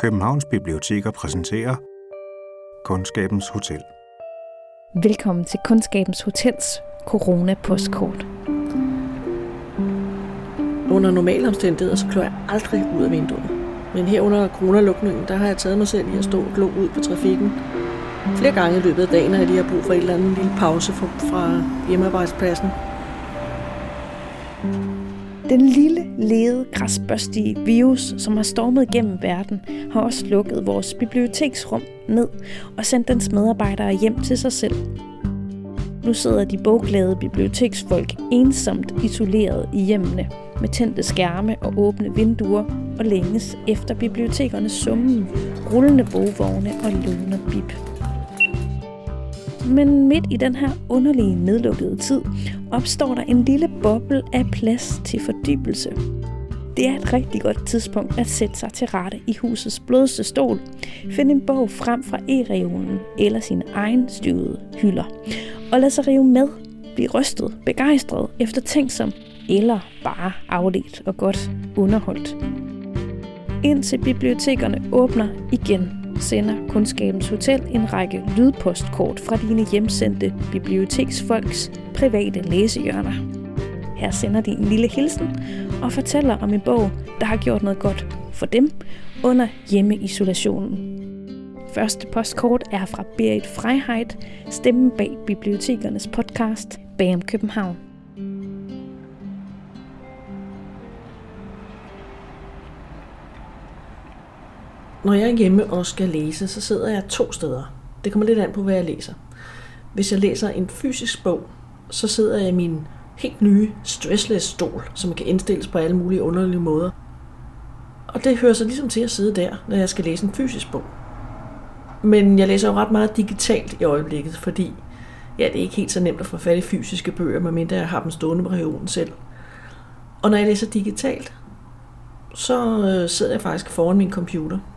Københavns Biblioteker præsenterer Kundskabens Hotel. Velkommen til Kundskabens Hotels Corona-postkort. Under normale omstændigheder, så klør jeg aldrig ud af vinduet. Men her under coronalukningen, der har jeg taget mig selv i at stå og glo ud på trafikken. Flere gange i løbet af dagen, at de har brug for en eller anden lille pause fra, fra hjemmearbejdspladsen. Den lille, lede, græsbørstige virus, som har stormet gennem verden, har også lukket vores biblioteksrum ned og sendt dens medarbejdere hjem til sig selv. Nu sidder de bogglade biblioteksfolk ensomt isoleret i hjemmene med tændte skærme og åbne vinduer og længes efter bibliotekernes summen, rullende bogvogne og låner bip. Men midt i den her underlige nedlukkede tid, opstår der en lille boble af plads til fordybelse. Det er et rigtig godt tidspunkt at sætte sig til rette i husets blødeste stol, finde en bog frem fra e-reolen eller sin egen støvede hylder, og lade sig rive med, blive rystet, begejstret, eftertænksom eller bare afledt og godt underholdt. Indtil bibliotekerne åbner igen sender Kundskabens Hotel en række lydpostkort fra dine hjemsendte biblioteksfolks private læsehjørner. Her sender de en lille hilsen og fortæller om en bog, der har gjort noget godt for dem under hjemmeisolationen. Første postkort er fra Berit Freiheit, stemmen bag bibliotekernes podcast Bag om København. Når jeg er hjemme og skal læse, så sidder jeg to steder. Det kommer lidt an på, hvad jeg læser. Hvis jeg læser en fysisk bog, så sidder jeg i min helt nye stressless stol, som kan indstilles på alle mulige underlige måder. Og det hører sig ligesom til at sidde der, når jeg skal læse en fysisk bog. Men jeg læser jo ret meget digitalt i øjeblikket, fordi ja, det er ikke helt så nemt at få fat i fysiske bøger, medmindre jeg har dem stående på regionen selv. Og når jeg læser digitalt, så øh, sidder jeg faktisk foran min computer –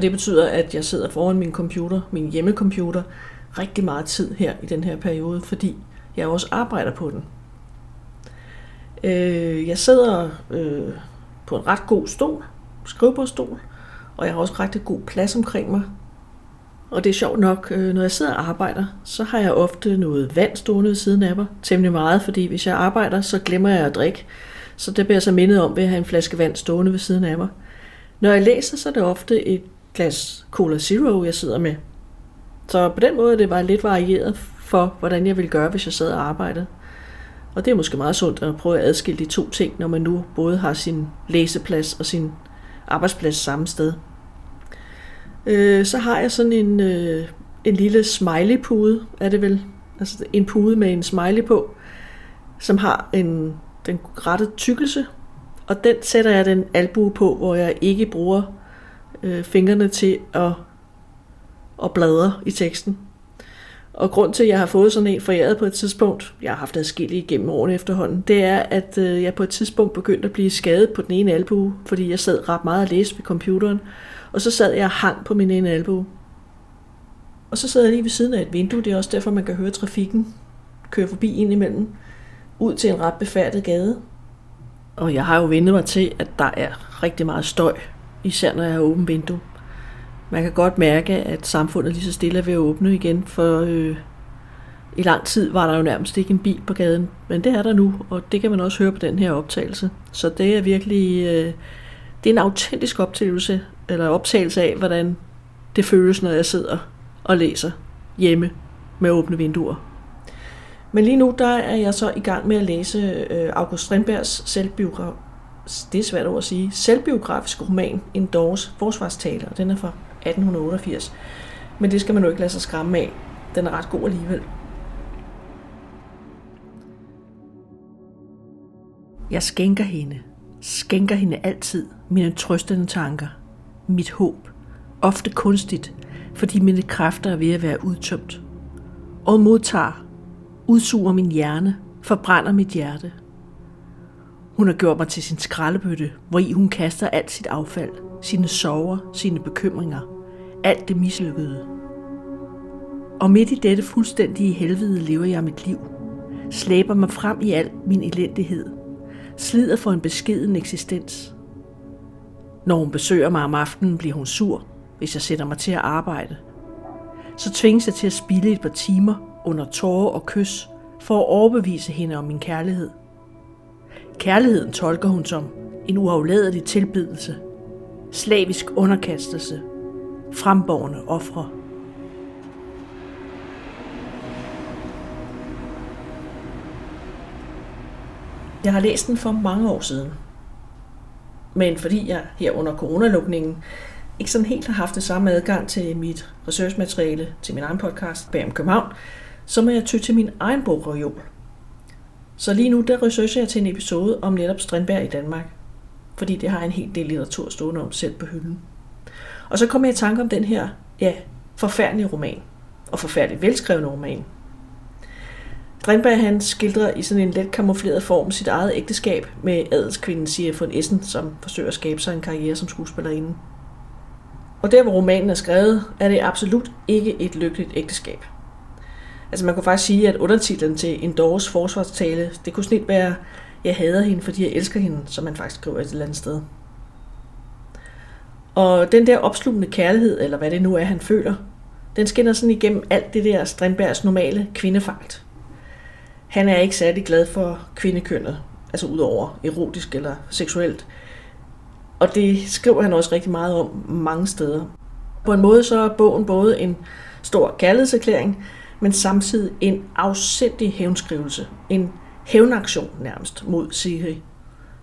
og det betyder, at jeg sidder foran min computer, min hjemmecomputer, rigtig meget tid her i den her periode, fordi jeg også arbejder på den. Øh, jeg sidder øh, på en ret god stol, skrivebordstol, og jeg har også ret god plads omkring mig. Og det er sjovt nok, øh, når jeg sidder og arbejder, så har jeg ofte noget vand stående ved siden af mig. Temmelig meget, fordi hvis jeg arbejder, så glemmer jeg at drikke. Så det bliver jeg så mindet om ved at have en flaske vand stående ved siden af mig. Når jeg læser, så er det ofte et glas Cola Zero, jeg sidder med. Så på den måde det var lidt varieret for, hvordan jeg ville gøre, hvis jeg sad og arbejdede. Og det er måske meget sundt at prøve at adskille de to ting, når man nu både har sin læseplads og sin arbejdsplads samme sted. Øh, så har jeg sådan en, øh, en lille smiley-pude, er det vel? Altså en pude med en smiley på, som har en, den rette tykkelse. Og den sætter jeg den albue på, hvor jeg ikke bruger øh, fingrene til at, at bladre i teksten. Og grund til, at jeg har fået sådan en foræret på et tidspunkt, jeg har haft adskillige igennem årene efterhånden, det er, at øh, jeg på et tidspunkt begyndte at blive skadet på den ene albue, fordi jeg sad ret meget og læste ved computeren, og så sad jeg og hang på min ene albue. Og så sad jeg lige ved siden af et vindue, det er også derfor, man kan høre trafikken køre forbi ind imellem, ud til en ret befærdet gade. Og jeg har jo vendt mig til, at der er rigtig meget støj især når jeg har åbent vindue. Man kan godt mærke, at samfundet lige så stille er ved at åbne igen, for øh, i lang tid var der jo nærmest ikke en bil på gaden, men det er der nu, og det kan man også høre på den her optagelse. Så det er virkelig øh, det er en autentisk optagelse, eller optagelse af, hvordan det føles, når jeg sidder og læser hjemme med åbne vinduer. Men lige nu der er jeg så i gang med at læse øh, August Strindbergs selvbiografi det er svært at sige, selvbiografisk roman, En Doors forsvarstale, og den er fra 1888. Men det skal man jo ikke lade sig skræmme af. Den er ret god alligevel. Jeg skænker hende, skænker hende altid mine trøstende tanker, mit håb, ofte kunstigt, fordi mine kræfter er ved at være udtømt. Og modtager, udsuger min hjerne, forbrænder mit hjerte – hun har gjort mig til sin skraldebøtte, hvor i hun kaster alt sit affald, sine sorger, sine bekymringer, alt det mislykkede. Og midt i dette fuldstændige helvede lever jeg mit liv. Slæber mig frem i al min elendighed. Slider for en beskeden eksistens. Når hun besøger mig om aftenen, bliver hun sur, hvis jeg sætter mig til at arbejde. Så tvinges jeg til at spille et par timer under tårer og kys for at overbevise hende om min kærlighed. Kærligheden tolker hun som en uafladelig tilbedelse, slavisk underkastelse, fremborgende ofre. Jeg har læst den for mange år siden. Men fordi jeg her under coronalukningen ikke sådan helt har haft det samme adgang til mit researchmateriale til min egen podcast bag om København, så må jeg ty til min egen bogreol. Så lige nu, der researcher jeg til en episode om netop Strindberg i Danmark. Fordi det har en helt del litteratur stående om selv på hylden. Og så kommer jeg i tanke om den her, ja, forfærdelige roman. Og forfærdeligt velskrevne roman. Strindberg han skildrer i sådan en let kamufleret form sit eget ægteskab med adelskvinden Sia von Essen, som forsøger at skabe sig en karriere som skuespillerinde. Og der, hvor romanen er skrevet, er det absolut ikke et lykkeligt ægteskab. Altså man kunne faktisk sige, at undertitlen til en Doors forsvarstale, det kunne snit være, jeg hader hende, fordi jeg elsker hende, som man faktisk skriver et eller andet sted. Og den der opslugende kærlighed, eller hvad det nu er, han føler, den skinner sådan igennem alt det der Strindbergs normale kvindefagt. Han er ikke særlig glad for kvindekønnet, altså udover erotisk eller seksuelt. Og det skriver han også rigtig meget om mange steder. På en måde så er bogen både en stor kærlighedserklæring, men samtidig en afsindig hævnskrivelse. En hævnaktion nærmest mod Siri,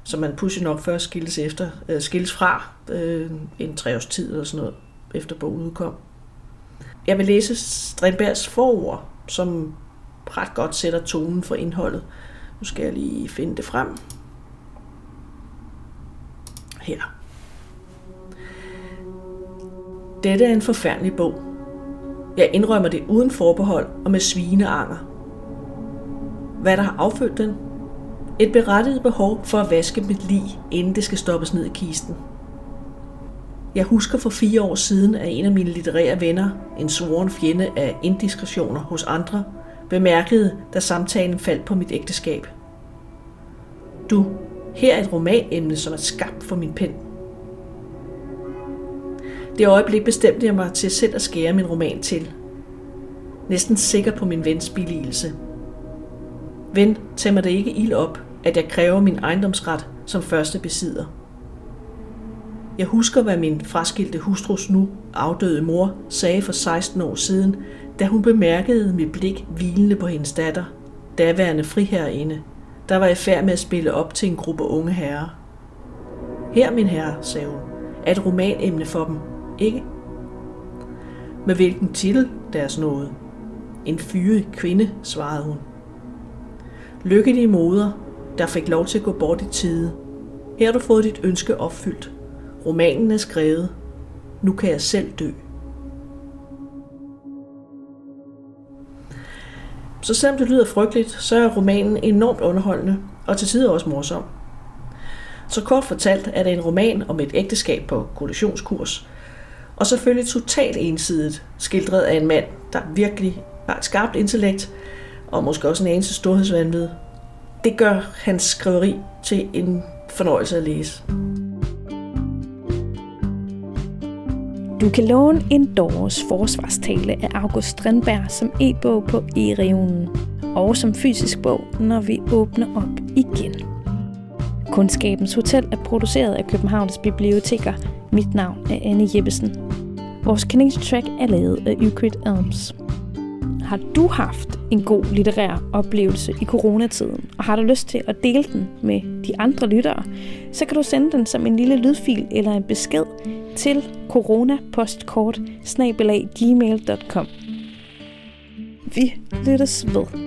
som man pudsigt nok først skilles, efter, øh, skilles fra øh, en tre års tid eller sådan noget, efter bogen udkom. Jeg vil læse Strindbergs forord, som ret godt sætter tonen for indholdet. Nu skal jeg lige finde det frem. Her. Dette er en forfærdelig bog. Jeg indrømmer det uden forbehold og med svineanger. Hvad der har affødt den? Et berettiget behov for at vaske mit lig, inden det skal stoppes ned i kisten. Jeg husker for fire år siden, at en af mine litterære venner, en svoren fjende af indiskretioner hos andre, bemærkede, da samtalen faldt på mit ægteskab. Du, her er et romanemne, som er skabt for min pen. Det øjeblik bestemte jeg mig til selv at skære min roman til. Næsten sikker på min vens billigelse. Ven, tag mig det ikke ild op, at jeg kræver min ejendomsret som første besidder. Jeg husker, hvad min fraskilte hustrus nu afdøde mor sagde for 16 år siden, da hun bemærkede mit blik hvilende på hendes datter, daværende friherreinde, der var i færd med at spille op til en gruppe unge herrer. Her, min herre, sagde hun, er et romanemne for dem, ikke? Med hvilken titel deres nåde? En fyre kvinde, svarede hun. Lykkelige moder, der fik lov til at gå bort i tide. Her har du fået dit ønske opfyldt. Romanen er skrevet. Nu kan jeg selv dø. Så selvom det lyder frygteligt, så er romanen enormt underholdende og til tider også morsom. Så kort fortalt er det en roman om et ægteskab på kollisionskurs, og selvfølgelig totalt ensidigt skildret af en mand, der virkelig har et skarpt intellekt, og måske også en anelse storhedsvandvid. Det gør hans skriveri til en fornøjelse at læse. Du kan låne en Doors forsvarstale af August Strindberg som e-bog på e-regionen og som fysisk bog, når vi åbner op igen. Kundskabens Hotel er produceret af Københavns Biblioteker. Mit navn er Anne Jeppesen. Vores track er lavet af Euclid Elms. Har du haft en god litterær oplevelse i coronatiden, og har du lyst til at dele den med de andre lyttere, så kan du sende den som en lille lydfil eller en besked til coronapostkort Vi lyttes ved.